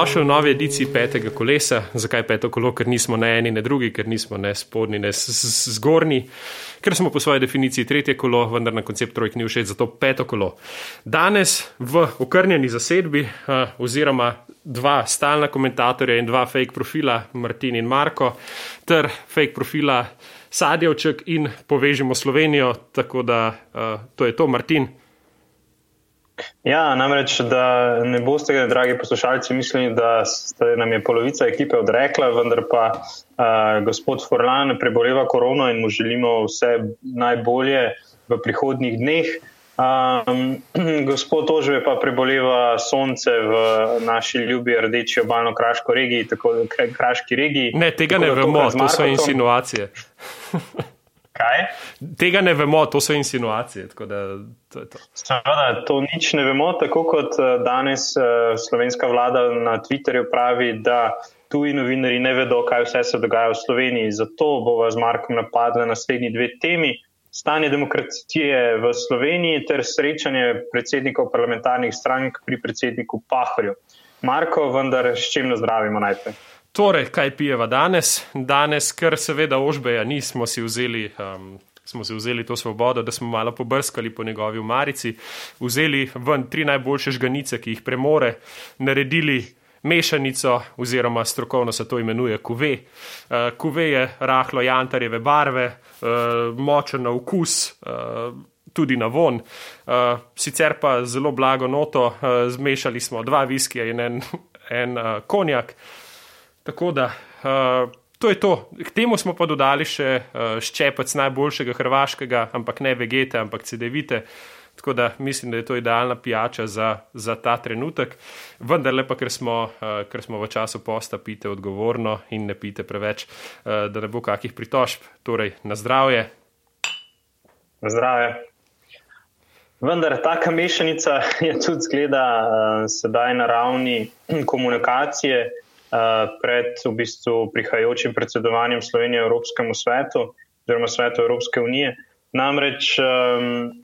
dobrodošli v novi ediciji petega kolesa. Zakaj peto kolo? Ker nismo ne eni, ne drugi, ker nismo ne spodnji, ne zgornji, ker smo po svoji definiciji tretje kolo, vendar na koncept trojk ni všeč, zato peto kolo. Danes v okrnjeni zasedbi, oziroma dva stalna komentatorja in dva fake profila, Martin in Marko, ter fake profila Sadjevček in povežemo Slovenijo. Tako da to je to, Martin. Ja, namreč, da ne boste, dragi poslušalci, mislili, da nam je polovica ekipe odrekla, vendar pa uh, gospod Forlan preboleva korono in mu želimo vse najbolje v prihodnjih dneh. Um, gospod Ožve pa preboleva sonce v naši ljubi rdeči obalno-kraški regiji, tako kraški regiji. Ne, tega ne vemo, to so insinuacije. Kaj? Tega ne vemo, to so insinuacije. Da, to, to. Seveda, to nič ne vemo, tako kot eh, danes uh, slovenska vlada na Twitterju pravi, da tuji novinari ne vedo, kaj vse se dogaja v Sloveniji. Zato bova z Markom napadla naslednji dve temi. Stanje demokracije v Sloveniji ter srečanje predsednikov parlamentarnih strank pri predsedniku Pahorju. Marko, vendar, s čim nazdravimo najprej? Torej, kaj pijeva danes? Danes, ker seveda ožbeja nismo si vzeli. Um, Smo si vzeli to svobodo, da smo malo pobrskali po njegovi umarici, vzeli ven tri najboljše žganice, ki jih premore, naredili mešanico, oziroma strokovno se to imenuje kuve. Uh, kuve je rahlo jantarjeve barve, uh, močen na okus, uh, tudi na von, uh, sicer pa zelo blago noto, uh, zmešali smo dva viskija in en, en uh, konjak. Tako da, uh, to je to. K temu smo pa dodali še uh, ščepec najboljšega hrvaškega, ampak ne vegete, ampak CD-vite. Tako da mislim, da je to idealna pijača za, za ta trenutek. Vendar lepa, ker smo, uh, ker smo v času posta, pite odgovorno in ne pite preveč, uh, da ne bo kakih pritožb. Torej, na zdravje. Na zdravje. Vendar taka mešanica je tudi zgleda uh, sedaj na ravni komunikacije. Eh, pred v bistvu prihajajočim predsedovanjem Slovenije Evropskemu svetu oziroma svetu Evropske unije. Namreč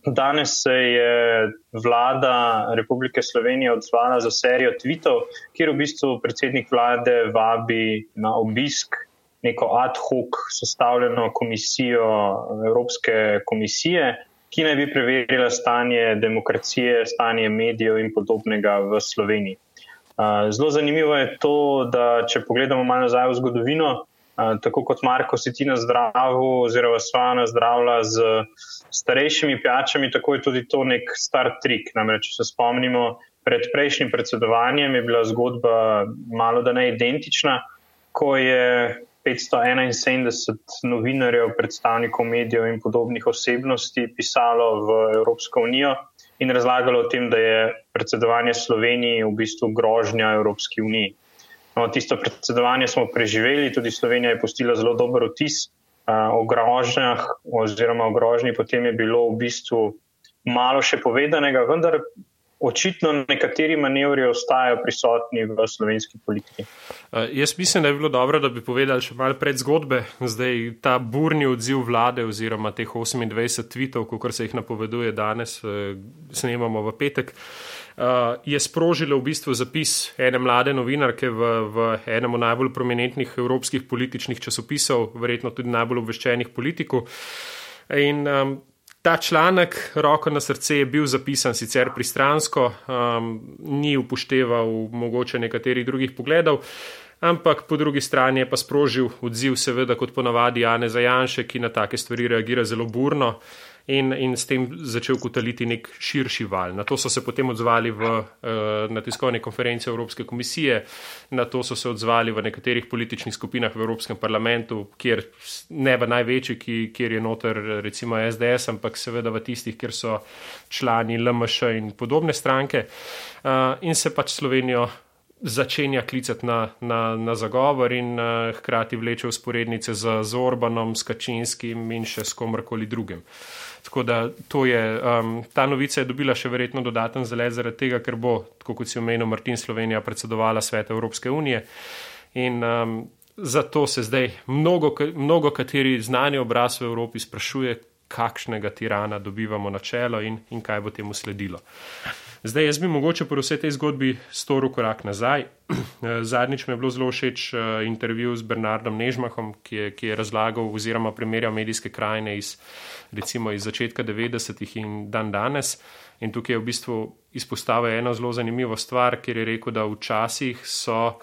danes se je vlada Republike Slovenije odzvala za serijo tvitev, kjer v bistvu predsednik vlade vabi na obisk neko ad hoc sestavljeno komisijo Evropske komisije, ki naj bi preverila stanje demokracije, stanje medijev in podobnega v Sloveniji. Zelo zanimivo je to, da če pogledamo malo nazaj v zgodovino, tako kot Marko si ti na zdravu, oziroma sva na zdravla z starejšimi pijačami, tako je tudi to nek star trik. Namreč, če se spomnimo, pred prejšnjim predsedovanjem je bila zgodba malo da ne identična, ko je 571 novinarjev, predstavnikov medijev in podobnih osebnosti pisalo v Evropsko unijo in razlagalo o tem, da je predsedovanje Sloveniji v bistvu grožnja Evropski uniji. No, tisto predsedovanje smo preživeli, tudi Slovenija je postila zelo dober vtis uh, o grožnjah, oziroma o grožnji, potem je bilo v bistvu malo še povedanega, vendar očitno nekateri manevri ostajajo prisotni v slovenski politiki. Uh, jaz mislim, da je bilo dobro, da bi povedali še malo pred zgodbe. Zdaj ta burni odziv vlade oziroma teh 28 tvitev, kot se jih napoveduje danes, uh, snemamo v petek. Uh, je sprožilo v bistvu zapis ene mlade novinarke v, v enem od najbolj prominentnih evropskih političnih časopisov, verjetno tudi najbolj obveščenih politikov. In um, Ta članek, roko na srce, je bil zapisan sicer pristransko, um, ni upošteval mogoče nekaterih drugih pogledov, ampak po drugi strani je pa sprožil odziv, seveda, kot ponavadi Jane Zajanše, ki na take stvari reagira zelo burno in, in s tem začel kotaliti nek širši val. Na to so se potem odzvali v, uh, na tiskovni konferenci Evropske komisije, na to so se odzvali v nekaterih političnih skupinah v Evropskem parlamentu, kjer ne v največji, ki, kjer je noter recimo SDS, ampak seveda v tistih, kjer so člani LMŠ in podobne stranke. Uh, in se pač Slovenijo začenja klicati na, na, na zagovor in uh, hkrati vleče usporednice z Zorbanom, Skačinskim in še s komorkoli drugim. Tako da je, um, ta novica je dobila še verjetno dodaten zalet zaradi tega, ker bo, tako kot si omenil, Martin Slovenija predsedovala svet Evropske unije. In um, zato se zdaj mnogo, mnogo kateri znani obraz v Evropi sprašuje, kakšnega tirana dobivamo na čelo in, in kaj bo temu sledilo. Zdaj, jaz bi mogoče po vsej tej zgodbi storil korak nazaj. Zadnjič mi je bilo zelo všeč intervju z Bernardom Nežmahom, ki je, ki je razlagal oziroma primerjal medijske krajine iz, recimo, iz začetka 90-ih in dan danes. In tukaj je v bistvu izpostavil eno zelo zanimivo stvar, ker je rekel, da včasih so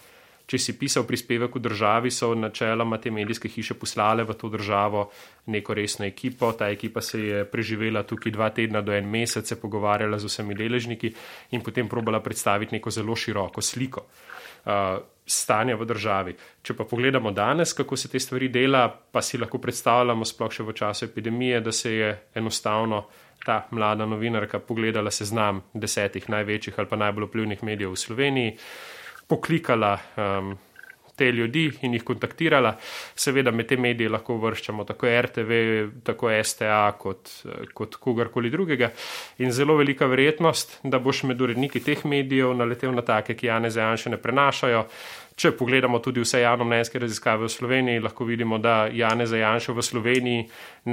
če si pisal prispevek v državi, so načeloma te medijske hiše poslale v to državo neko resno ekipo. Ta ekipa se je preživela tukaj dva tedna do en mesec, se pogovarjala z vsemi deležniki in potem probala predstaviti neko zelo široko sliko. Uh, stanja v državi. Če pa pogledamo danes, kako se te stvari dela, pa si lahko predstavljamo, sploh še v času epidemije, da se je enostavno ta mlada novinarka pogledala seznam desetih največjih ali pa najbolj vplivnih medijev v Sloveniji, uh, poklikala um, te ljudi in jih kontaktirala. Seveda med te medije lahko vrščamo tako RTV, tako STA kot, kot kogarkoli drugega. In zelo velika verjetnost, da boš med uredniki teh medijev naletel na take, ki Jane Zajanše ne prenašajo. Če pogledamo tudi vse javnomnenjske raziskave v Sloveniji, lahko vidimo, da Jane Zajanša v Sloveniji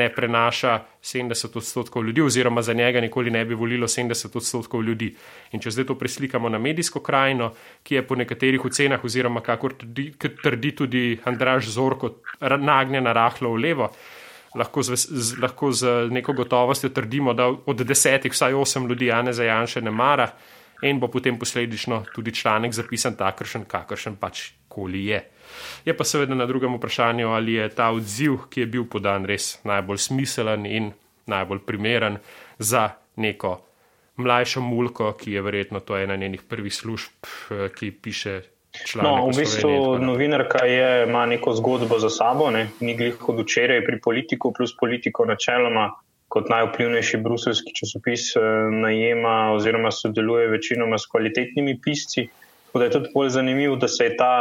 ne prenaša 70 odstotkov ljudi oziroma za njega nikoli ne bi volilo 70 odstotkov ljudi. In če zdaj to preslikamo na medijsko krajino, ki je po nekaterih ocenah oziroma kakor trdi, trdi tudi Andraž Zorko nagnjena rahlo v levo, lahko z, z, lahko z neko gotovostjo trdimo, da od desetih vsaj osem ljudi Jane Zajanša ne mara in bo potem posledično tudi članek zapisan takršen, kakršen pač koli je. Je pa seveda na drugem vprašanju, ali je ta odziv, ki je bil podan, res najbolj smiselen in najbolj primeren za neko mlajšo mulko, ki je verjetno to ena njenih prvih služb, ki piše. No, v bistvu novinarka je, ima neko zgodbo za sabo, ne? ni glih od včeraj pri politiku, plus politiko načeloma kot najvplivnejši bruselski časopis eh, najema oziroma sodeluje večinoma s kvalitetnimi pisci. Tako da je tudi bolj zanimivo, da se je ta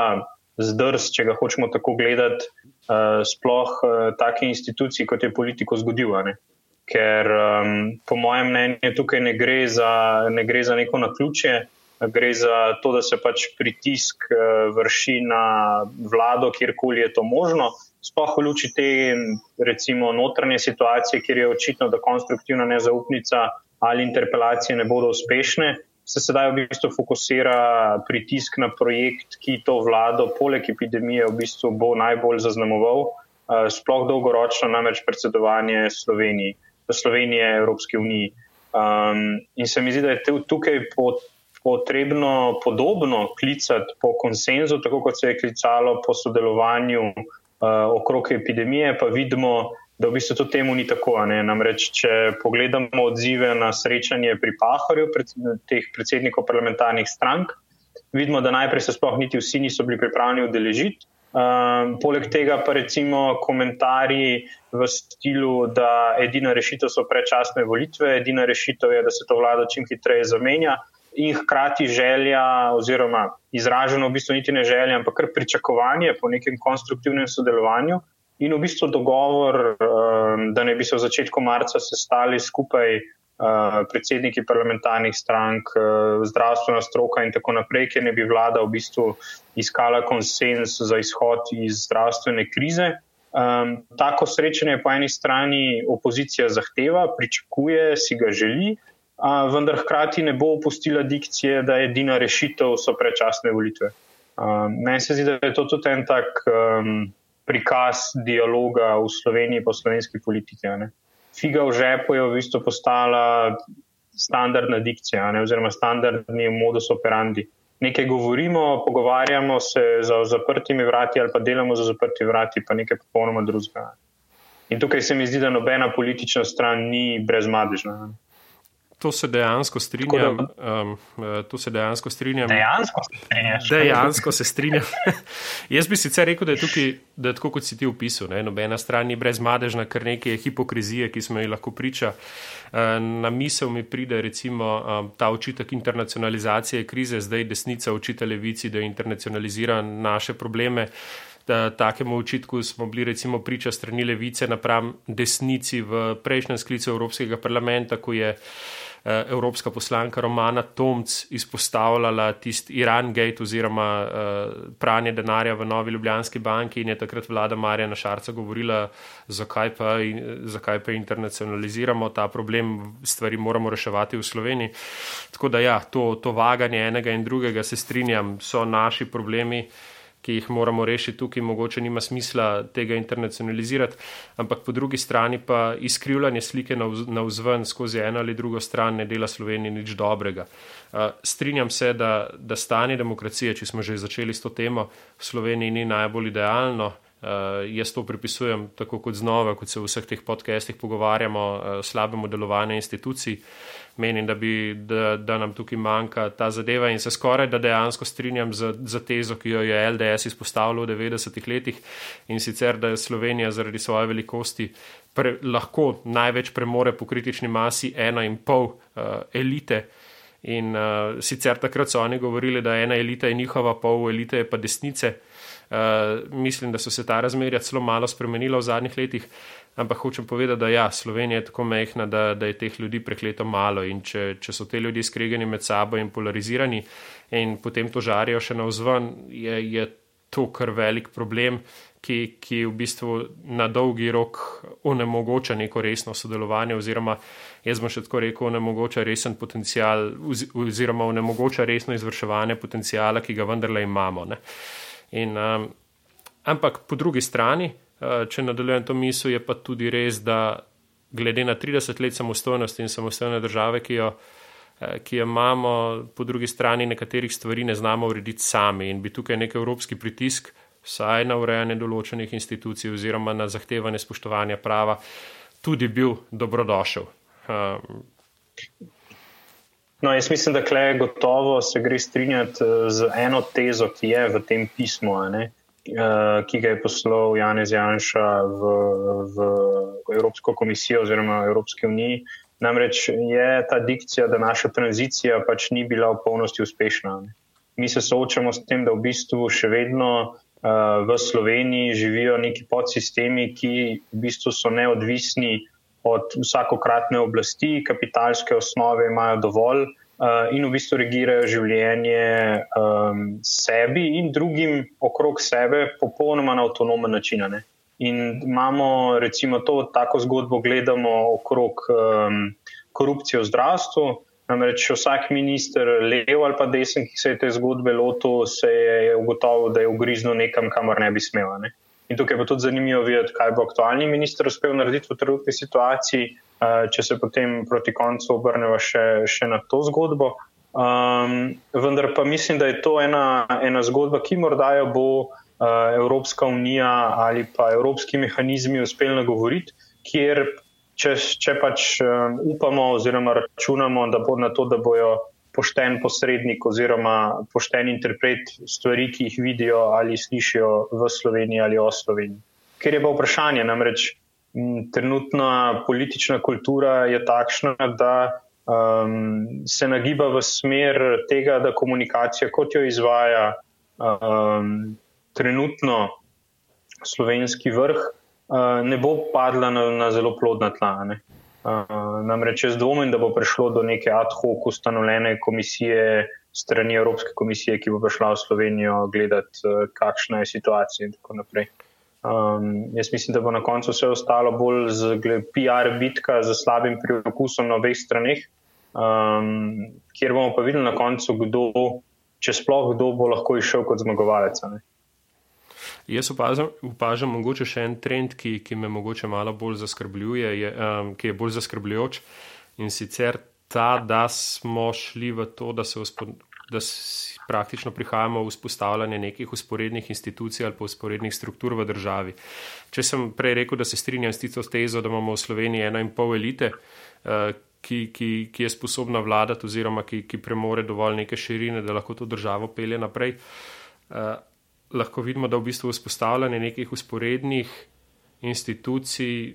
zdrs, če ga hočemo tako gledati, eh, sploh eh, take institucije, kot je politiko zgodil. Ker um, po mojem mnenju tukaj ne gre za, ne gre za neko naključje, gre za to, da se pač pritisk uh, vrši na vlado, kjerkoli je to možno sploh v luči te recimo, notranje situacije, kjer je očitno, da konstruktivna nezaupnica ali interpelacije ne bodo uspešne, se sedaj v bistvu fokusira pritisk na projekt, ki to vlado, poleg epidemije, v bistvu bo najbolj zaznamoval, eh, sploh dolgoročno, namreč predsedovanje Sloveniji, Slovenije Evropske unije. Um, in se mi zdi, da je tukaj potrebno podobno klicati po konsenzu, tako kot se je klicalo po sodelovanju okrog epidemije, pa vidimo, da v bistvu to temu ni tako. Namreč, če pogledamo odzive na srečanje pri Pahorju, pred, teh predsednikov parlamentarnih strank, vidimo, da najprej se sploh niti vsi niso bili pripravljeni udeležiti. Um, poleg tega pa recimo komentarji v stilu, da edina rešitev so predčasne volitve, edina rešitev je, da se to vlado čim hitreje zamenja in hkrati želja, oziroma izraženo v bistvu niti ne želja, ampak kar pričakovanje po nekem konstruktivnem sodelovanju in v bistvu dogovor, um, da ne bi se v začetku marca sestali skupaj uh, predsedniki parlamentarnih strank, uh, zdravstvena stroka in tako naprej, ker ne bi vlada v bistvu iskala konsens za izhod iz zdravstvene krize. Um, tako srečanje po eni strani opozicija zahteva, pričakuje, si ga želi, vendar hkrati ne bo opustila dikcije, da je edina rešitev so predčasne volitve. Um, meni se zdi, da je to tudi en tak um, prikaz dialoga v Sloveniji po slovenski politiki. Figa v žepu je v bistvu postala standardna dikcija, ne, oziroma standardni modus operandi. Nekaj govorimo, pogovarjamo se za zaprtimi vrati ali pa delamo za zaprtimi vrati, pa nekaj popolnoma drugega. In tukaj se mi zdi, da nobena politična stran ni brezmadežna. Ne. To se dejansko strinjam. Um, to se dejansko strinjam. Dejansko se strinjam. Dejansko se strinjam. Jaz bi sicer rekel, da je tukaj, da je tako kot si ti opisal, ne, nobena stran ni brezmadežna, ker nekaj je hipokrizije, ki smo ji lahko priča. Na misel mi pride recimo ta očitek internacionalizacije krize, zdaj desnica očita levici, da internacionalizira naše probleme. Takemu očitku smo bili recimo priča strani levice napram desnici v prejšnjem sklicu Evropskega parlamenta, ko je Eh, evropska poslanka Romana Tomc izpostavljala tisti Iran Gate oziroma uh, pranje denarja v Novi Ljubljanski banki in je takrat vlada Marjana Šarca govorila, zakaj pa, zakaj pa internacionaliziramo ta problem, stvari moramo reševati v Sloveniji. Tako da ja, to, to vaganje enega in drugega se strinjam, so naši problemi. Uh, ki jih moramo rešiti tukaj, mogoče nima smisla tega internacionalizirati, ampak po drugi strani pa izkrivljanje slike na vzven skozi eno ali drugo stran ne dela Sloveniji nič dobrega. Uh, strinjam se, da, da stanje demokracije, če smo že začeli s to temo, v Sloveniji ni najbolj idealno. Uh, jaz to pripisujem tako kot znova, kot se v vseh teh podcestih pogovarjamo, uh, slabemu delovanju institucij. Uh, menim, da, bi, da, da nam tukaj manjka ta zadeva in se skoraj da dejansko strinjam z, z tezo, ki jo je LDS izpostavljal v 90-ih letih in sicer, da je Slovenija zaradi svoje velikosti pre, lahko največ premore po kritični masi ena in pol uh, elite. In uh, sicer takrat so oni govorili, da ena elita je njihova, pol elite je pa desnice. Uh, mislim, da so se ta razmerja celo malo spremenila v zadnjih letih. Ampak hočem povedati, da ja, Slovenija je tako mehna, da, da je teh ljudi prekleto malo in če, če so te ljudi skregani med sabo in polarizirani in potem to žarijo še na vzven, je, je to kar velik problem, ki, ki v bistvu na dolgi rok onemogoča neko resno sodelovanje oziroma jaz bom še tako rekel, onemogoča resen potencial oziroma onemogoča resno izvrševanje potencijala, ki ga vendarle imamo. In, um, ampak po drugi strani, Eh, če nadaljujem to misel, je pa tudi res, da glede na 30 let samostojnosti in samostojne države, ki jo, eh, ki jo imamo, po drugi strani nekaterih stvari ne znamo urediti sami in bi tukaj nek evropski pritisk, vsaj na urejanje določenih institucij oziroma na zahtevanje spoštovanja prava, tudi bil dobrodošel. Um, No, jaz mislim, da je gotovo se gre strinjati eh, z eno tezo, ki je v tem pismu. Eh, ki ga je poslal Janez Janša v, v Evropsko komisijo oziroma Evropske unije. Namreč je ta dikcija, da naša tranzicija pač ni bila v polnosti uspešna. Ne. Mi se soočamo s tem, da v bistvu še vedno uh, v Sloveniji živijo neki podsistemi, ki v bistvu so neodvisni od vsakokratne oblasti, kapitalske osnove imajo dovolj, uh, in v bistvu regirajo življenje um, sebi in drugim okrog sebe, popolnoma na avtonomen način. Ne? In imamo recimo to tako zgodbo, gledamo okrog um, korupcije v zdravstvu. Namreč vsak minister, lev ali pa desen, ki se je te zgodbe lotil, se je ugotovil, da je ugriznil nekam, kamor ne bi smel. Ne? In tukaj bo tudi zanimivo videti, kaj bo aktualni minister uspel narediti v trenutni situaciji, Eh, če se potem proti koncu obrnemo še, še na to zgodbo. Um, vendar pa mislim, da je to ena, ena zgodba, ki morda jo bo uh, Evropska unija ali pa evropski mehanizmi uspeli nagovoriti, kjer če, če pač um, upamo oziroma računamo, da bo na to, da bojo pošten posrednik oziroma pošten interpret stvari, ki jih vidijo ali slišijo v Sloveniji ali o Sloveniji. Ker je pa vprašanje namreč. Trenutna politična kultura je takšna, da um, se nagiba v smer tega, da komunikacija, kot jo izvaja um, trenutno slovenski vrh, uh, ne bo padla na, na zelo plodna tla. Uh, namreč jaz dvomim, da bo prišlo do neke ad hoc ustanovljene komisije strani Evropske komisije, ki bo prišla v Slovenijo gledati, uh, kakšna je situacija in tako naprej. Um, jaz mislim, da bo na koncu vse ostalo bolj z PR bitka z slabim priokusom na obeh straneh, um, kjer bomo pa videli na koncu, kdo, če sploh kdo bo lahko išel kot zmagovalec. Ne? Jaz opažam, opažam mogoče še en trend, ki, ki me mogoče malo bolj zaskrbljuje, je, um, ki je bolj zaskrbljujoč in sicer ta, da smo šli v to, da se da praktično prihajamo v vzpostavljanje nekih usporednih institucij ali pa usporednih struktur v državi. Če sem prej rekel, da se strinjam s tisto tezo, da imamo v Sloveniji eno in pol elite, eh, ki, ki, ki je sposobna vladati oziroma ki, ki premore dovolj neke širine, da lahko to državo pelje naprej, eh, lahko vidimo, da v bistvu vzpostavljanje nekih usporednih institucij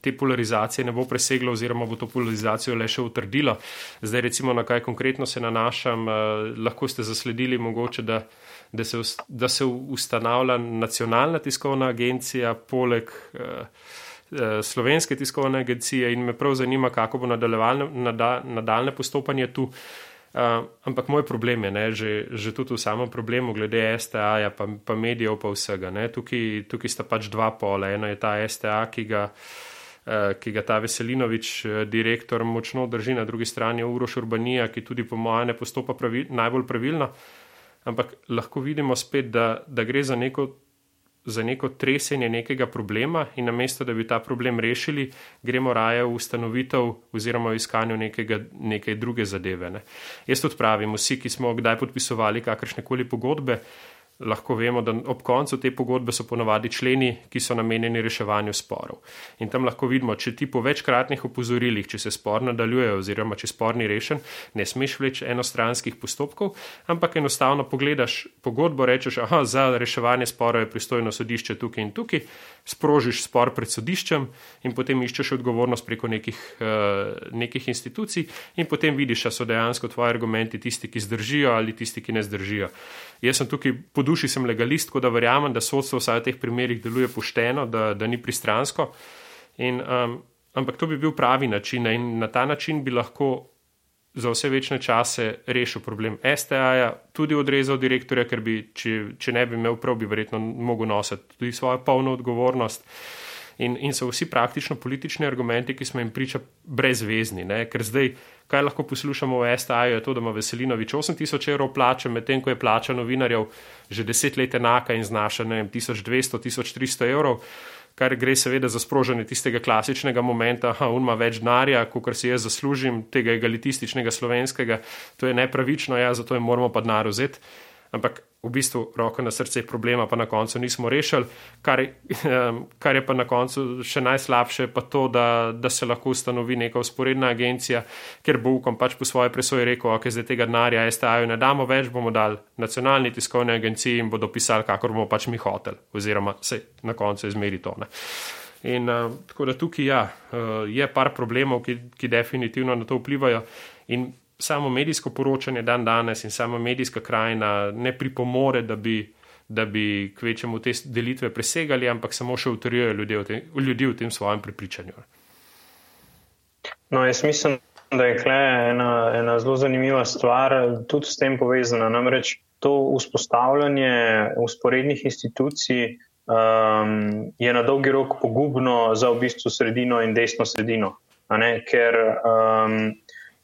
te polarizacije ne bo preseglo oziroma bo to polarizacijo le še utrdilo. Zdaj recimo na kaj konkretno se nanašam, eh, lahko ste zasledili mogoče, da, da, se, da se ustanavlja nacionalna tiskovna agencija poleg, eh, slovenske tiskovne agencije in me prav zanima, kako bo nadaljne postopanje tu. Uh, ampak moj problem je, ne, že, že tudi v samem problemu, glede STA, -ja, pa, pa medijev, pa vsega. Tukaj, tukaj sta pač dva pola. Eno je ta STA, ki ga, uh, ki ga ta Veselinovič, direktor, močno drži, na drugi strani je Uroš Urbanija, ki tudi po mojem ne postopa pravi, najbolj pravilno. Ampak lahko vidimo spet, da, da gre za neko za neko tresenje nekega problema in namesto, da bi ta problem rešili, gremo raje v ustanovitev oziroma v iskanju nekega, neke druge zadeve. Ne. Jaz tudi pravim, vsi, ki smo kdaj podpisovali kakršne koli pogodbe, lahko vemo, da ob koncu te pogodbe so ponovadi členi, ki so namenjeni reševanju sporov. In tam lahko vidimo, če ti po večkratnih opozorilih, če se spor nadaljuje oziroma če spor ni rešen, ne smeš vleč enostranskih postopkov, ampak enostavno pogledaš pogodbo, rečeš, aha, za reševanje sporov je pristojno sodišče tukaj in tukaj, sprožiš spor pred sodiščem in potem iščeš odgovornost preko nekih, uh, nekih institucij in potem vidiš, da so dejansko tvoji argumenti tisti, ki zdržijo ali tisti, ki ne zdržijo. Jaz sem tukaj po duši sem legalist, tako da verjamem, da sodstvo vsaj v teh primerih deluje pošteno, da, da ni pristransko. In, um, ampak to bi bil pravi način in na ta način bi lahko za vse večne čase rešil problem STA-ja, tudi odrezal direktorja, ker bi, če, če ne bi imel prav, bi verjetno mogel nositi tudi svojo polno odgovornost. In, in so vsi praktično politični argumenti, ki smo jim priča, brezvezni. Ne? Ker zdaj, kaj lahko poslušamo v STA-ju, je to, da ima Veselinovič 8000 evrov plače, medtem ko je plača novinarjev že deset let enaka in znaša ne vem, 1200-1300 evrov. Kar gre seveda za sprožanje tistega klasičnega momenta, da ima več denarja, kot si jaz zaslužim, tega egalitističnega slovenskega, to je nepravično, ja, zato je moramo pa denar vzeti ampak v bistvu roko na srce problema pa na koncu nismo rešili. Kar, kar je pa na koncu še najslabše, pa to, da, da se lahko ustanovi neka usporedna agencija, ker bo ukom pač po svoje presoji rekel, ok, zdaj tega denarja STA-ju ne damo več, bomo dali nacionalni tiskovni agenciji in bodo pisali, kakor bomo pač mi hotel, oziroma se na koncu izmeri to. Ne. In uh, tako da tukaj ja, uh, je par problemov, ki, ki definitivno na to vplivajo. In samo medijsko poročanje dan danes in sama medijska krajina ne pripomore, da bi, da bi k večjemu te delitve presegali, ampak samo še utrjujejo ljudi, ljudi v tem svojem prepričanju. No, jaz mislim, da je kle ena, ena zelo zanimiva stvar, tudi s tem povezana. Namreč to vzpostavljanje usporednih institucij um, je na dolgi rok pogubno za v bistvu sredino in desno sredino. Ker um,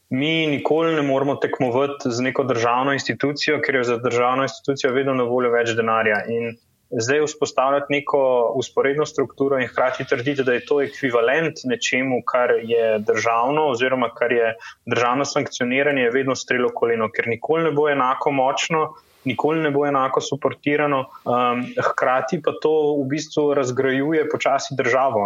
mi nikoli ne moremo tekmovati z neko državno institucijo, ker je za državno institucijo vedno na voljo več denarja. In zdaj vzpostavljati neko usporedno strukturo in hkrati trditi, da je to ekvivalent nečemu, kar je državno, oziroma kar je državno sankcioniranje, je vedno strelo koleno, ker nikoli ne bo enako močno. Nikoli ne bo enako suportirano, um, hkrati pa to v bistvu razgrajuje počasi državo.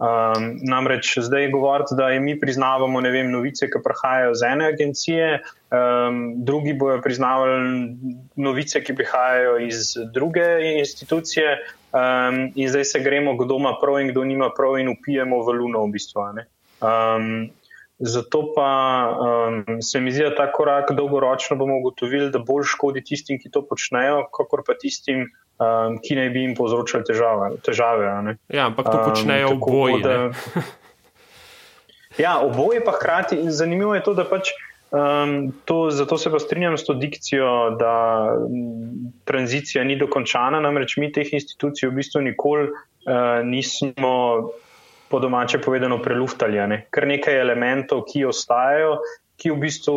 Um, namreč zdaj govoriti, da mi priznavamo vem, novice, ki prihajajo z ene agencije, um, drugi bojo priznavali novice, ki prihajajo iz druge institucije, um, in zdaj se gremo, kdo ima prav in kdo nima prav, in upijemo v luno v bistvu. Um, zato pa um, se mi zdi, da ta korak dolgoročno bomo ugotovili, da bolj škodi tistim, ki to počnejo, kakor pa tistim, um, ki naj bi jim povzročali težave. težave ja, ampak to počnejo um, oboje. Da... ja, oboje pa hkrati. Zanimivo je to, da pač. Um, to, zato se pa strinjam s to dikcijo, da m, tranzicija ni dokončana, namreč mi teh institucij v bistvu nikoli uh, nismo, po domače povedano, preluftali. Ne? Kar nekaj elementov, ki ostajajo, ki v bistvu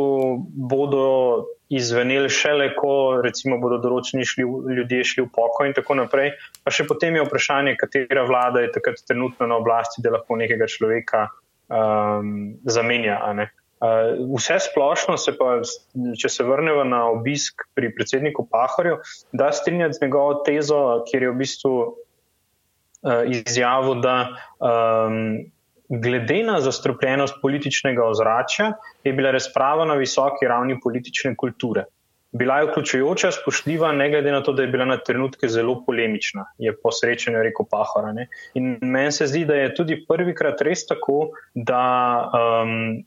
bodo izveneli šele, ko recimo bodo določeni šli, ljudje šli v pokoj in tako naprej. Pa še potem je vprašanje, katera vlada je takrat trenutno na oblasti, da lahko nekega človeka um, zamenja. Uh, vse splošno se pa, če se vrnemo na obisk pri predsedniku Pahorju, da strinjati z njegovo tezo, kjer je v bistvu uh, izjavil, da um, glede na zastropljenost političnega ozračja, je bila razprava na visoki ravni politične kulture. Bila je vključujoča, spoštljiva, ne glede na to, da je bila na trenutke zelo polemična, je po srečanju rekel Pahora. Ne? In meni se zdi, da je tudi prvikrat res tako, da um,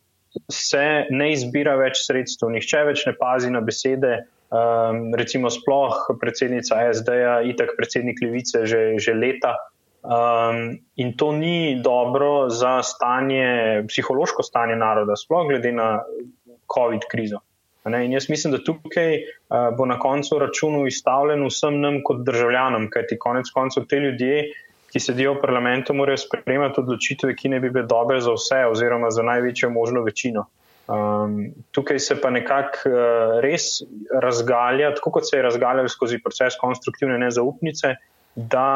se ne izbira več sredstev, nihče več ne pazi na besede. Um, recimo, sploh predsednica SD-ja, itak predsednik Levice že, že leta Um, in to ni dobro za stanje, psihološko stanje naroda, sploh glede na COVID krizo. In jaz mislim, da tukaj uh, bo na koncu računu izstavljen vsem nam kot državljanom, kajti konec koncev te ljudje, ki sedijo v parlamentu, morajo sprejemati odločitve, ki ne bi bile dobre za vse, oziroma za največjo možno večino. Um, tukaj se pa nekako uh, res razgalja, tako kot se je razgaljal skozi proces konstruktivne nezaupnice, da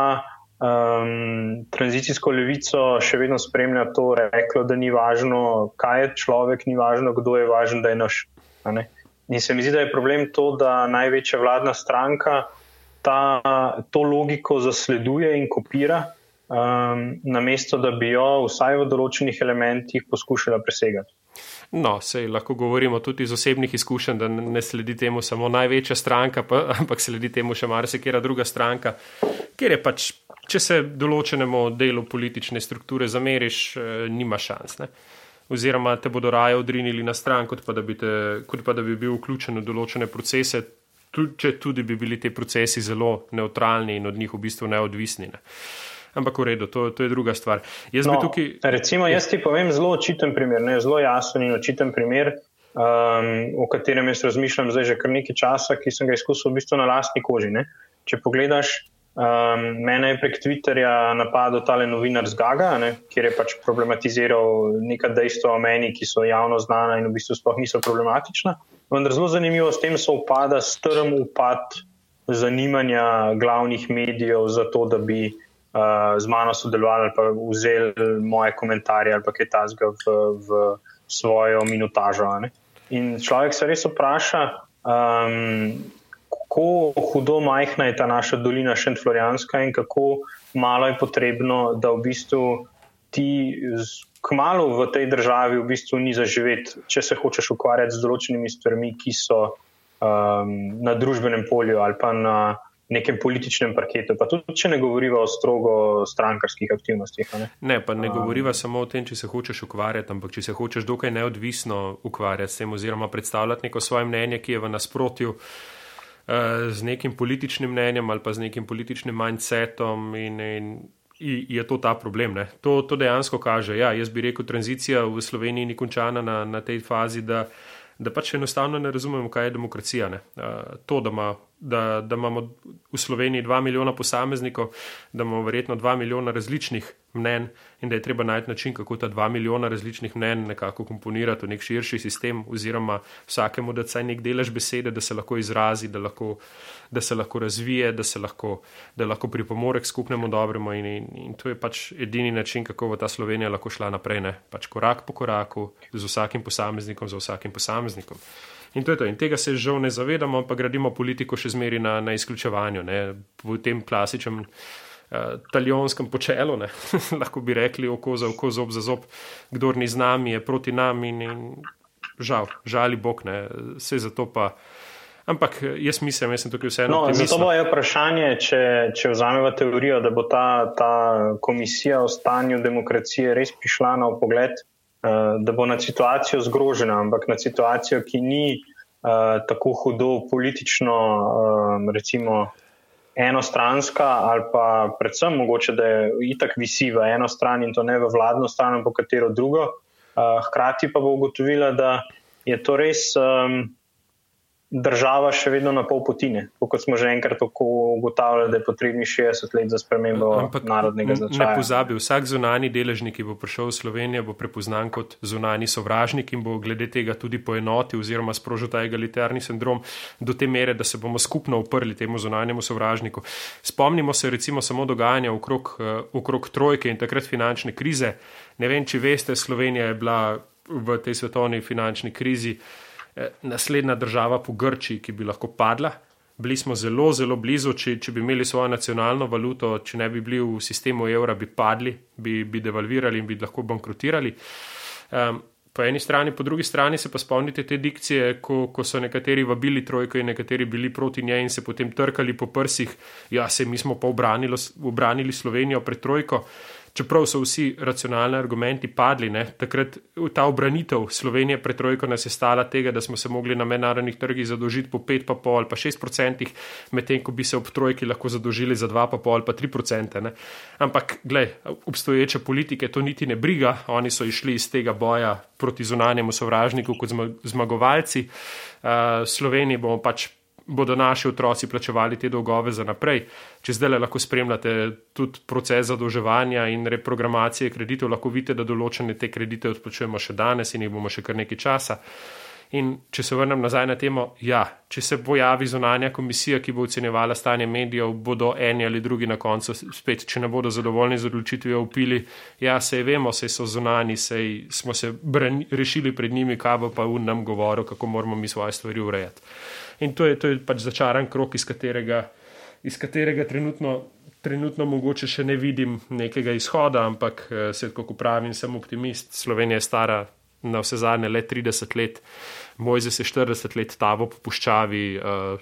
um, tranzicijsko levico še vedno spremlja to reklo, da ni važno, kaj je človek, ni važno, kdo je važen, da je naš. In se mi zdi, da je problem to, da največja vladna stranka ta, to logiko zasleduje in kopira, um, namesto da bi jo vsaj v določenih elementih poskušala presegati. No, sej lahko govorimo tudi iz osebnih izkušenj, da ne sledi temu samo največja stranka, pa, ampak sledi temu še marsikera druga stranka, ker je pač, če se določenemu delu politične strukture zameriš, eh, nima šans. Ne? oziroma te bodo raje odrinili na stran, kot pa da bi, te, kot pa, da bi bil vključen v določene procese, tudi, če tudi bi bili ti procesi zelo neutralni in od njih v bistvu neodvisni. Ne. Ampak v redu, to, to je druga stvar. Jaz, no, tukaj... recimo, jaz ti povem zelo očiten primer, ne, zelo jasen in očiten primer, um, o katerem jaz razmišljam zdaj že kar nekaj časa, ki sem ga izkusil v bistvu na lastni koži. Ne. Če pogledaš Um, mene je prek Twitterja napadel tale novinar z Gaga, ne, kjer je pač problematiziral neka dejstva o meni, ki so javno znana in v bistvu sploh niso problematična. Vendar zelo zanimivo s tem se upada strm upad zanimanja glavnih medijev za to, da bi z mano sodelovali ali pa vzeli moje komentarje ali pa kaj tasga v, v svojo minutažo. Ne. In človek se res vpraša. Um, kako hudo majhna je ta naša dolina Šentflorijanska in kako malo je potrebno, da v bistvu ti kmalo v tej državi v bistvu ni zaživeti, če se hočeš ukvarjati z določenimi stvarmi, ki so um, na družbenem polju ali pa na nekem političnem parketu. Pa tudi, če ne govoriva o strogo strankarskih aktivnostih. Ne, ne pa ne um, govoriva samo o tem, če se hočeš ukvarjati, ampak če se hočeš dokaj neodvisno ukvarjati s tem oziroma predstavljati neko svoje mnenje, ki je v nasprotju. Eh, z nekim političnim mnenjem ali pa z nekim političnim mindsetom in, in je to ta problem. To, to dejansko kaže. Ja, jaz bi rekel, tranzicija v Sloveniji ni končana na, na tej fazi, da, da pač enostavno ne razumemo, kaj je demokracija. Uh, to, da, ima, da, da imamo v Sloveniji dva milijona posameznikov, da imamo verjetno dva milijona različnih mnen in da je treba najti način, kako ta dva milijona različnih mnen nekako komponirati v nek širši sistem, oziroma vsakemu da saj nek delež besede, da se lahko izrazi, da, lahko, da se lahko razvije, da se lahko, da lahko pripomore k skupnemu dobremu. In, in, in to je pač edini način, kako bo ta Slovenija lahko šla naprej, ne? pač korak po koraku, z vsakim posameznikom, z vsakim posameznikom. In, to to. in tega se žal ne zavedamo, pa gradimo politiko še zmeri na, na izključevanju, ne? v tem klasičnem uh, talionskem počelu, lahko bi rekli oko za oko, zob za zob, kdo ni z nami, je proti nam in, in žal, žali Bog, ne, vse za to pa. Ampak jaz mislim, da sem tukaj vseeno. No, zato bo je vprašanje, če, če vzamemo teorijo, da bo ta, ta komisija o stanju demokracije res prišla na pogled, da bo na situacijo zgrožena, ampak na situacijo, ki ni uh, tako hudo politično, uh, recimo enostranska, ali pa predvsem mogoče, da je itak visi v eno stran in to ne v vladno stran, ampak katero drugo. Uh, hkrati pa bo ugotovila, da je to res um, država še vedno na pol potine. Kot smo že enkrat ugotavljali, da je potrebni 60 let za spremembo Ampak narodnega značaja. Ne pozabi, vsak zunani deležnik, ki bo prišel v Slovenijo, bo prepoznan kot zunani sovražnik in bo glede tega tudi poenoti oziroma sprožil ta egalitarni sindrom do te mere, da se bomo skupno uprli temu zunanjemu sovražniku. Spomnimo se recimo samo dogajanja okrog, uh, okrog trojke in takrat finančne krize. Ne vem, če veste, Slovenija je bila v tej svetovni finančni krizi. Eh, naslednja država po Grčiji, ki bi lahko padla. Bili smo zelo, zelo blizu, če, če bi imeli svojo nacionalno valuto, če ne bi bili v sistemu evra, bi padli, bi, bi devalvirali in bi lahko bankrotirali. Um, po eni strani, po drugi strani se pa spomnite te dikcije, ko, ko so nekateri vabili trojko in nekateri bili proti njej in se potem trkali po prsih, ja, se mi smo pa obranili, obranili Slovenijo pred trojko. Čeprav so vsi racionalni argumenti padli, ne, takrat ta obranitev Slovenije pred trojko nas je stala tega, da smo se mogli na mednarodnih trgih zadolžiti po 5,5 ali pa 6 procentih, medtem ko bi se ob trojki lahko zadolžili za 2,5 ali pa 3 procente. Ampak, glej, obstoječe politike to niti ne briga, oni so išli iz tega boja proti zunanjemu sovražniku kot zmagovalci. Uh, Sloveniji bomo pač bodo naši otroci plačevali te dolgove za naprej. Če zdaj lahko spremljate tudi proces zadolževanja in reprogramacije kreditov, lahko vidite, da določene te kredite odplačujemo še danes in jih bomo še kar nekaj časa. In če se vrnem nazaj na temo, ja, če se pojavi zunanja komisija, ki bo ocenjevala stanje medijev, bodo eni ali drugi na koncu spet, če ne bodo zadovoljni z odločitvijo, upili, ja, se vemo, se so zunani, se smo se brani, rešili pred njimi, kaj bo pa un nam govoril, kako moramo mi svoje stvari urejati. In to je, to je pač začaran krok, iz katerega, iz katerega trenutno, trenutno mogoče še ne vidim nekega izhoda, ampak eh, se, kako pravim, sem optimist. Slovenija je stara na vse zadnje le 30 let, Mojze se 40 let tavo po puščavi. Uh,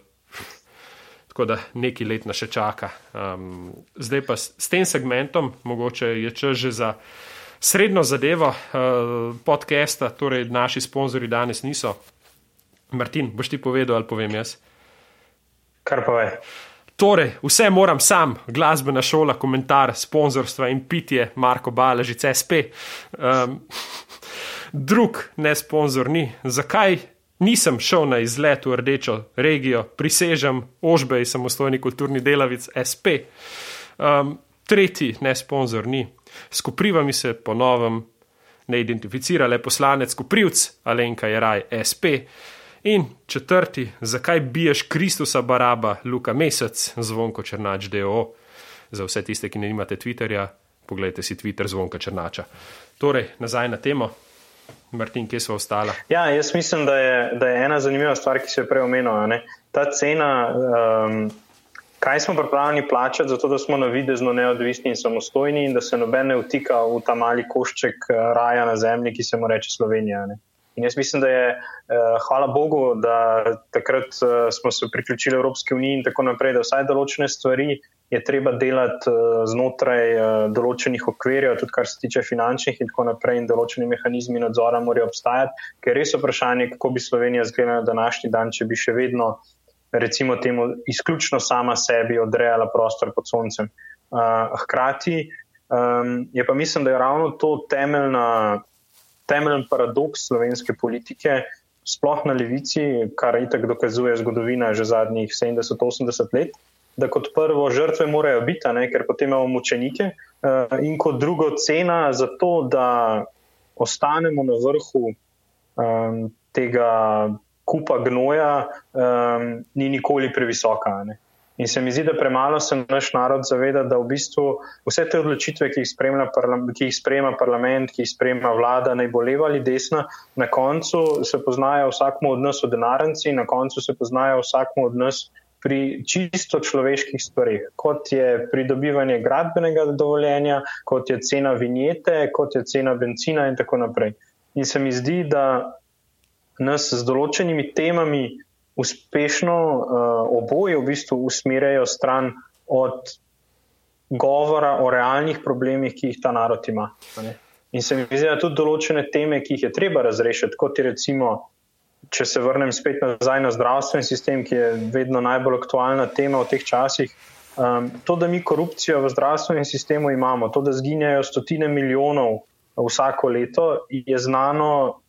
Tako da neki let nas še čaka. Um, zdaj pa s, s tem segmentom, mogoče je čas že za srednjo zadevo uh, podcasta, torej naši sponzorji danes niso Martin, boš ti povedal ali povem jaz? Kar pa je. Torej, vse moram sam, glasbena šola, komentar, sponzorstva in pitje, Marko Baležic, SP. Um, drug ne sponzor ni. Zakaj nisem šel na izlet v rdečo regijo, prisežem, ožbej, samostojni kulturni delavec, SP. Um, tretji ne sponzor ni. Skopriva mi se po novem, ne identificira le poslanec Koprivc, Alenka je raj, SP. In četrti, zakaj biješ Kristusa Baraba, Luka Mesec, zvonko Črnač, DO. Za vse tiste, ki ne imate Twitterja, pogledajte si Twitter zvonka Črnača. Torej, nazaj na temo. Martin, kje so ostala? Ja, jaz mislim, da je, da je ena zanimiva stvar, ki se je prej omenila. Ta cena, um, kaj smo pripravljeni plačati, zato da smo navidezno neodvisni in samostojni, in da se noben ne vtika v ta mali košček uh, raja na zemlji, ki se mu reče Slovenija. Ne? In jaz mislim, da je, uh, hvala Bogu, da takrat uh, smo se priključili Evropski uniji in tako naprej, da vsaj določene stvari je treba delati uh, znotraj uh, določenih okvirjev, tudi kar se tiče finančnih in tako naprej, in določeni mehanizmi nadzora morajo obstajati, ker res je vprašanje, kako bi Slovenija izgledala na današnji dan, če bi še vedno, recimo, temu izključno sama sebi odrejala prostor pod soncem. Uh, hkrati um, je pa mislim, da je ravno to temeljna temeljen paradoks slovenske politike, sploh na levici, kar itak dokazuje zgodovina že zadnjih 70-80 let, da kot prvo žrtve morajo biti, ne, ker potem imamo mučenike, uh, in kot drugo cena za to, da ostanemo na vrhu um, tega kupa gnoja, um, ni nikoli previsoka. Ne. In se mi zdi, da premalo se naš narod zaveda, da v bistvu vse te odločitve, ki jih, ki jih sprejema parlament, ki jih sprejema vlada, naj bo leva ali desna, na koncu se poznajo vsakmu od nas v denarnici, na koncu se poznajo vsakmu od nas pri čisto človeških stvarih, kot je pridobivanje gradbenega dovoljenja, kot je cena vinjete, kot je cena benzina in tako naprej. In se mi zdi, da nas z določenimi temami uspešno uh, oboje v bistvu usmerjajo stran od govora o realnih problemih, ki jih ta narod ima. In se mi zdi, da tudi določene teme, ki jih je treba razrešiti, kot je recimo, če se vrnem spet nazaj na zdravstveni sistem, ki je vedno najbolj aktualna tema v teh časih. Um, to, da mi korupcijo v zdravstvenem sistemu imamo, to, da zginjajo stotine milijonov vsako leto, je znano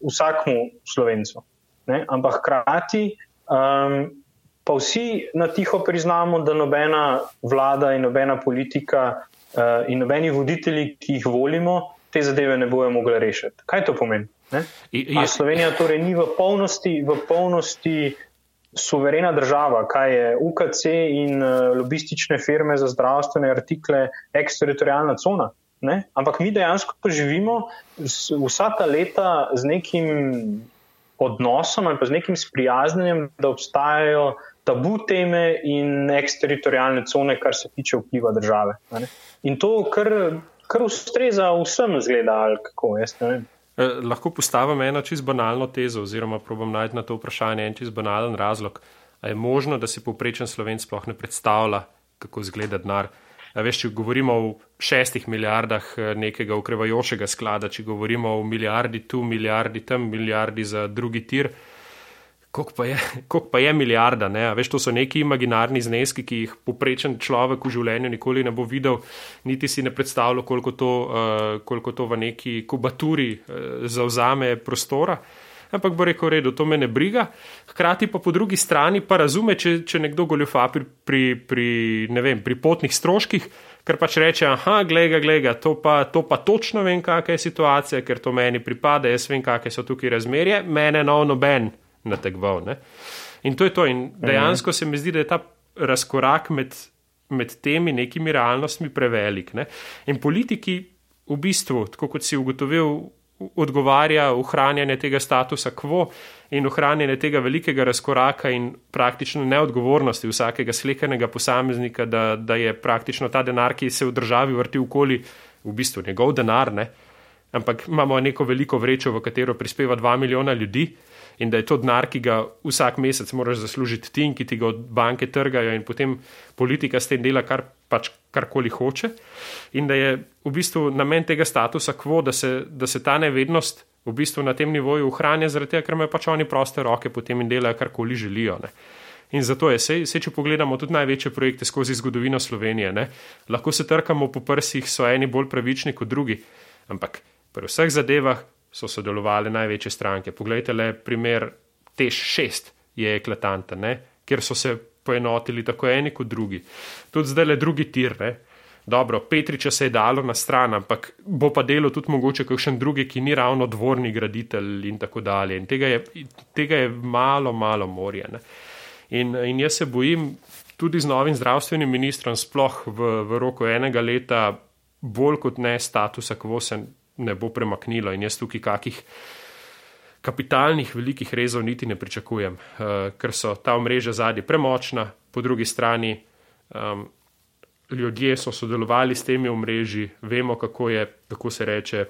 vsakmu slovencu ne? ampak hkrati um, pa vsi na tiho priznamo, da nobena vlada in nobena politika uh, in nobeni voditelji, ki jih volimo, te zadeve ne bojo mogli rešiti. Kaj to pomeni? Je... Slovenija torej ni v polnosti, v polnosti suverena država, kaj je UKC in uh, lobistične firme za zdravstvene artikle, eksteritorijalna cona. Ne? Ampak mi dejansko živimo vsa ta leta z nekim odnosom ali pa z nekim sprijaznjenjem, da obstajajo tabu teme in eksteritorijalne cone, kar se tiče vpliva države. In to, kar, kar ustreza vsem, zgleda, ali kako jaz ne vem. Eh, lahko postavim eno čisto banalno tezo, oziroma probujem najti na to vprašanje en čisto banalen razlog. Ali je možno, da si povprečen slovenc sploh ne predstavlja, kako izgleda denar? Veš, če govorimo o šestih milijardah eh, nekega ukrevajočega sklada, če govorimo o milijardi tu, milijardi tam, milijardi za drugi tir, koliko pa je, koliko pa je milijarda? Ne? Veš, to so neki imaginarni zneski, ki jih poprečen človek v življenju nikoli ne bo videl, niti si ne predstavlja, koliko, uh, koliko to v neki kubaturi uh, zauzame prostora ampak bo rekel, redo, to me ne briga. Hkrati pa po drugi strani pa razume, če, če nekdo goljufa pri, pri, pri, vem, pri potnih stroških, ker pač reče, aha, gleda, gleda, to, to pa točno vem, kakšna je situacija, ker to meni pripada, jaz vem, kakšne so tukaj razmerje, mene no noben nategval. Ne? In to je to. In dejansko se mi zdi, da je ta razkorak med, med temi nekimi realnostmi prevelik. Ne? In politiki v bistvu, tako kot si ugotovil, odgovarja ohranjanje tega statusa quo in ohranjanje tega velikega razkoraka in praktično neodgovornosti vsakega slekenega posameznika, da, da je praktično ta denar, ki se v državi vrti okoli, v bistvu njegov denar, ne? ampak imamo neko veliko vrečo, v katero prispeva dva milijona ljudi in da je to denar, ki ga vsak mesec moraš zaslužiti ti in ki ti ga od banke trgajo in potem politika s tem dela kar pač karkoli hoče. In da je v bistvu namen tega statusa quo, da se, da se ta nevednost v bistvu na tem nivoju ohranja, zaradi tega, ker imajo pač oni proste roke potem in delajo karkoli želijo. Ne. In zato je, se, se če pogledamo tudi največje projekte skozi zgodovino Slovenije, ne, lahko se trkamo po prsih, so eni bolj pravični kot drugi, ampak pri vseh zadevah so sodelovali največje stranke. Poglejte le primer Tež 6 je eklatanten, ne? kjer so se poenotili tako eni kot drugi. Tudi zdaj le drugi tir. Ne? Dobro, Petriča se je dalo na stran, ampak bo pa delo tudi mogoče kakšen drugi, ki ni ravno dvorni graditelj in tako dalje. In tega je, tega je malo, malo morje. In, in jaz se bojim tudi z novim zdravstvenim ministrom, sploh v, v roku enega leta, bolj kot ne statusa, kako se ne bo premaknilo in jaz tukaj kakih kapitalnih velikih rezov niti ne pričakujem, uh, ker so ta omrežja zadnji premočna, po drugi strani um, ljudje so sodelovali s temi omrežji, vemo, kako je, kako se reče,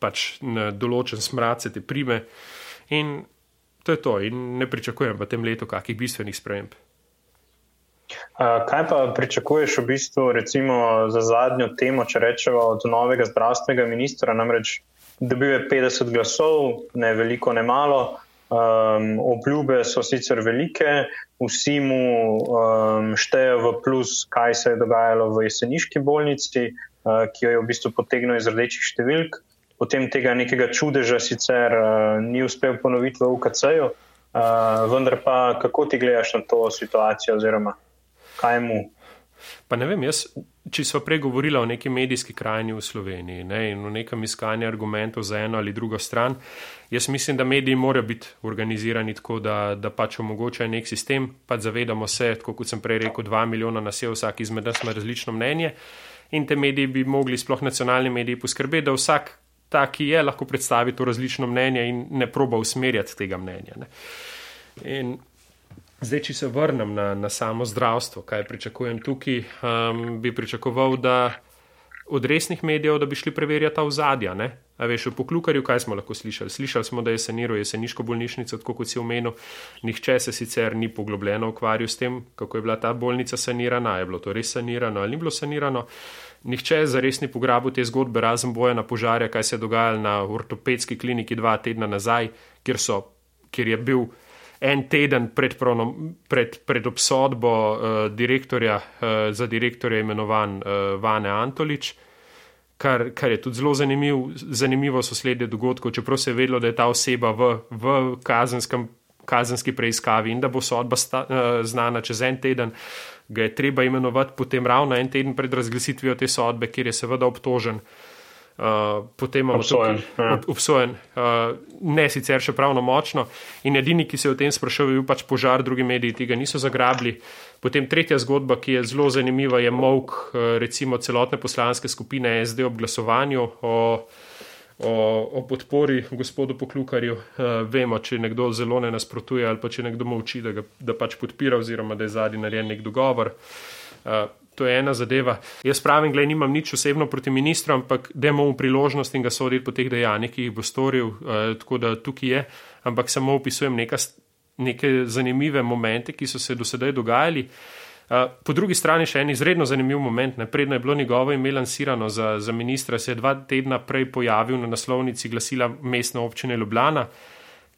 pač na določen smrad se te prime in to je to in ne pričakujem v tem letu kakih bistvenih sprememb. Kaj pa pričakuješ v bistvu recimo za zadnjo temo, če rečemo od novega zdravstvenega ministra, namreč dobil je 50 glasov, ne veliko, ne malo, um, obljube so sicer velike, vsi mu um, štejejo v plus, kaj se je dogajalo v jeseniški bolnici, uh, ki jo je v bistvu potegnil iz rdečih številk, potem tega nekega čudeža sicer uh, ni uspel ponoviti v UKC-ju, uh, vendar pa kako ti gledaš na to situacijo oziroma kaj mu. Pa ne vem, jaz, če smo prej govorili o neki medijski krajini v Sloveniji ne, in o nekem iskanju argumentov za eno ali drugo stran, jaz mislim, da mediji morajo biti organizirani tako, da, da pač omogočajo nek sistem, pač zavedamo se, tako kot sem prej rekel, dva milijona nas je, vsak izmed nas ima različno mnenje in te mediji bi mogli, sploh nacionalni mediji, poskrbeti, da vsak ta, ki je, lahko predstavi to različno mnenje in ne proba usmerjati tega mnenja. Ne. In Zdaj, če se vrnem na, na samo zdravstvo, kaj pričakujem tukaj, um, bi pričakoval, da od resnih medijev, da bi šli preverjati ta ozadja. A veš, v poklukarju, kaj smo lahko slišali? Slišali smo, da je saniral jeseniško bolnišnico, tako kot si omenil. Nihče se sicer ni poglobljeno ukvarjal s tem, kako je bila ta bolnica sanirana, je bilo to res sanirano ali ni bilo sanirano. Nihče za res ni pograbil te zgodbe, razen boja na požarja, kaj se je dogajalo na ortopedski kliniki dva tedna nazaj, kjer, so, kjer je bil en teden pred, pronom, pred, pred obsodbo uh, direktorja, uh, za direktorja imenovan uh, Vane Antolič, kar, kar je tudi zelo zanimiv, zanimivo sosledje dogodkov, čeprav se je vedelo, da je ta oseba v, v kazenskem, kazenski preiskavi in da bo sodba sta, uh, znana čez en teden. Ga je treba imenovati potem ravno en teden pred razglasitvijo te sodbe, kjer je seveda obtožen uh, Uh, potem imamo obsojen, tukaj, ja. ob, obsojen uh, ne sicer še pravno močno. In edini, ki se je o tem sprašal, je bil pač požar, drugi mediji tega niso zagrabili. Potem tretja zgodba, ki je zelo zanimiva, je mok uh, recimo celotne poslanske skupine SD ob glasovanju o, o, o podpori gospodu Poklukarju. Uh, vemo, če nekdo zelo ne nasprotuje ali pa če nekdo molči, da, ga, da pač podpira oziroma da je zadnji narejen nek dogovor. Uh, To je ena zadeva. Jaz pravim, da nimam nič osebno proti ministru, ampak da imamo priložnost in ga soditi po teh dejanjih, ki jih bo storil, eh, tako da tukaj je. Ampak samo opisujem neka, neke zanimive momente, ki so se do sedaj dogajali. Uh, po drugi strani še en izredno zanimiv moment. Predno je bilo njegovo ime lansirano za, za ministra, se je dva tedna prej pojavil na naslovnici glasila mestne občine Ljubljana,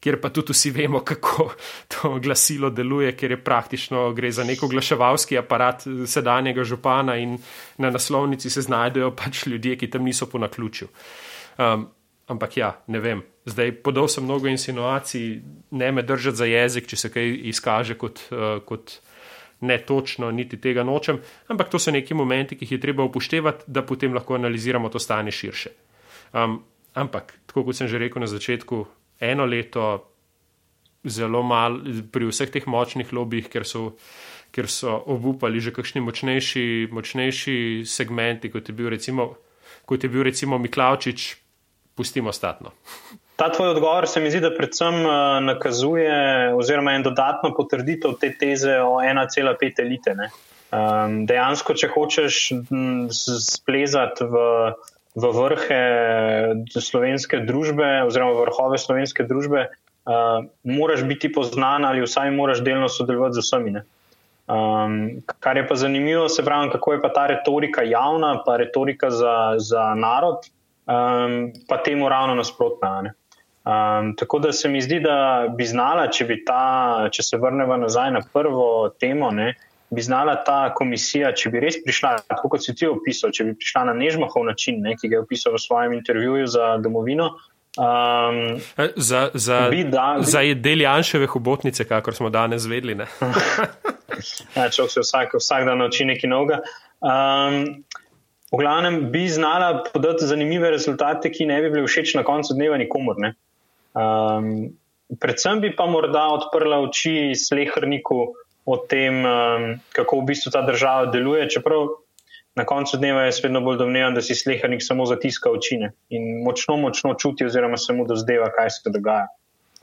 kjer pa tudi vsi vemo, kako to glasilo deluje, ker je praktično gre za neko oglaševalski aparat sedanjega župana in na naslovnici se znajdejo pač ljudje, ki tam niso po naključju. Um, ampak ja, ne vem. Zdaj podal sem mnogo insinuacij, ne me držati za jezik, če se kaj izkaže kot. Uh, kot Ne točno, niti tega nočem, ampak to so neki momenti, ki jih je treba upoštevati, da potem lahko analiziramo to stanje širše. Um, ampak, tako kot sem že rekel na začetku, eno leto, zelo malo, pri vseh teh močnih lobijih, ker so, ker so obupali že kakšni močnejši, močnejši segmenti, kot je bil recimo, kot je bil recimo Miklavčič, pustimo statno. Ta tvoj odgovor se mi zdi, da predvsem uh, nakazuje, oziroma je dodatno potrditev te teze o 1,5 elite. Um, dejansko, če hočeš splezati v v vrhe slovenske družbe, oziroma vrhove slovenske družbe, uh, moraš biti poznan ali vsaj moraš delno sodelovati z vsemi. Um, kar je pa zanimivo, se pravi, kako je pa ta retorika javna, pa retorika za, za narod, um, pa temu ravno nasprotna. Um, tako da se mi zdi, da bi znala, če, bi ta, če se vrnemo nazaj na prvo temo, ne, uh, bi znala ta komisija, če bi res prišla, tako kot si ti opisal, če bi prišla na nežmahov način, ne, ki ga je opisal v svojem intervjuju za domovino. Um, za za, da, za del Janševe hobotnice, kakor smo danes zvedli. ja, če se vsak, vsak dan nauči nekaj novega. Um, v glavnem bi znala podati zanimive rezultate, ki ne bi bili všeč na koncu dneva nikomor. Um, predvsem bi pa morda odprla oči slehrniku o tem, um, kako v bistvu ta država deluje. Čeprav na koncu dneva je vedno bolj domneven, da si slehrnik samo zatiska oči in močno, močno čuti, oziroma se mu dozdeva, kaj se dogaja.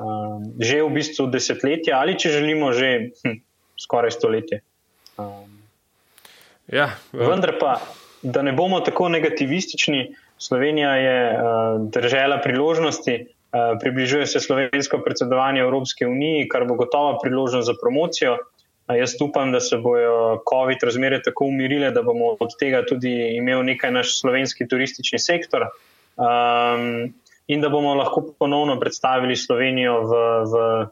Um, že v bistvu desetletja, ali če želimo, že hm, skoraj stoletje. Um, ja, uh. Vendar pa, da ne bomo tako negativistični, Slovenija je uh, država priložnosti. Uh, približuje se slovensko predsedovanje Evropske unije, kar bo gotovo priložnost za promocijo. Jaz upam, da se bojo COVID razmere tako umirile, da bomo od tega tudi imeli nekaj naš slovenski turistični sektor um, in da bomo lahko ponovno predstavili Slovenijo v, v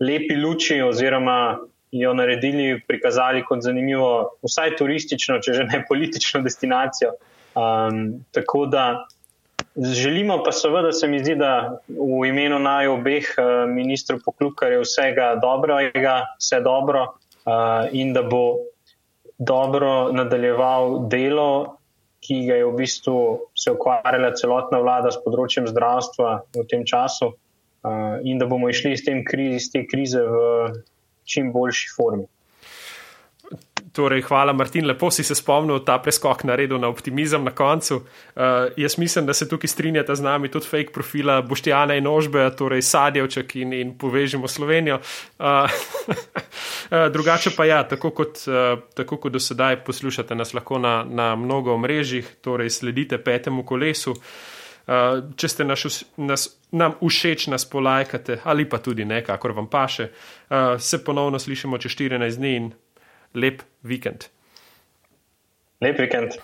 lepi luči oziroma jo naredili, prikazali kot zanimivo, vsaj turistično, če že ne politično destinacijo. Um, tako da želimo pa seveda, se mi zdi, da v imenu naj obeh uh, ministrov poklukarjev vsega dobrega, vse dobro in da bo dobro nadaljeval delo, ki ga je v bistvu se ukvarjala celotna vlada s področjem zdravstva v tem času, uh, in da bomo išli iz, kriz, iz te krize v čim boljši formi. Torej, hvala, Martin, lepo si se spomnil ta preskok naredil na optimizem na koncu. Uh, jaz mislim, da se tukaj strinjata z nami tudi fake profila Boštjana in Ožbe, torej Sadjevček in, in povežemo Slovenijo. Uh, drugače pa ja, tako kot, uh, tako kot do sedaj poslušate nas lahko na, na mnogo mrežjih, torej sledite petemu kolesu. Uh, če ste naš, nas, nam všeč, nas polajkate ali pa tudi ne, kakor vam paše, uh, se ponovno slišimo čez 14 dni in Lip Weekend. Lip Weekend.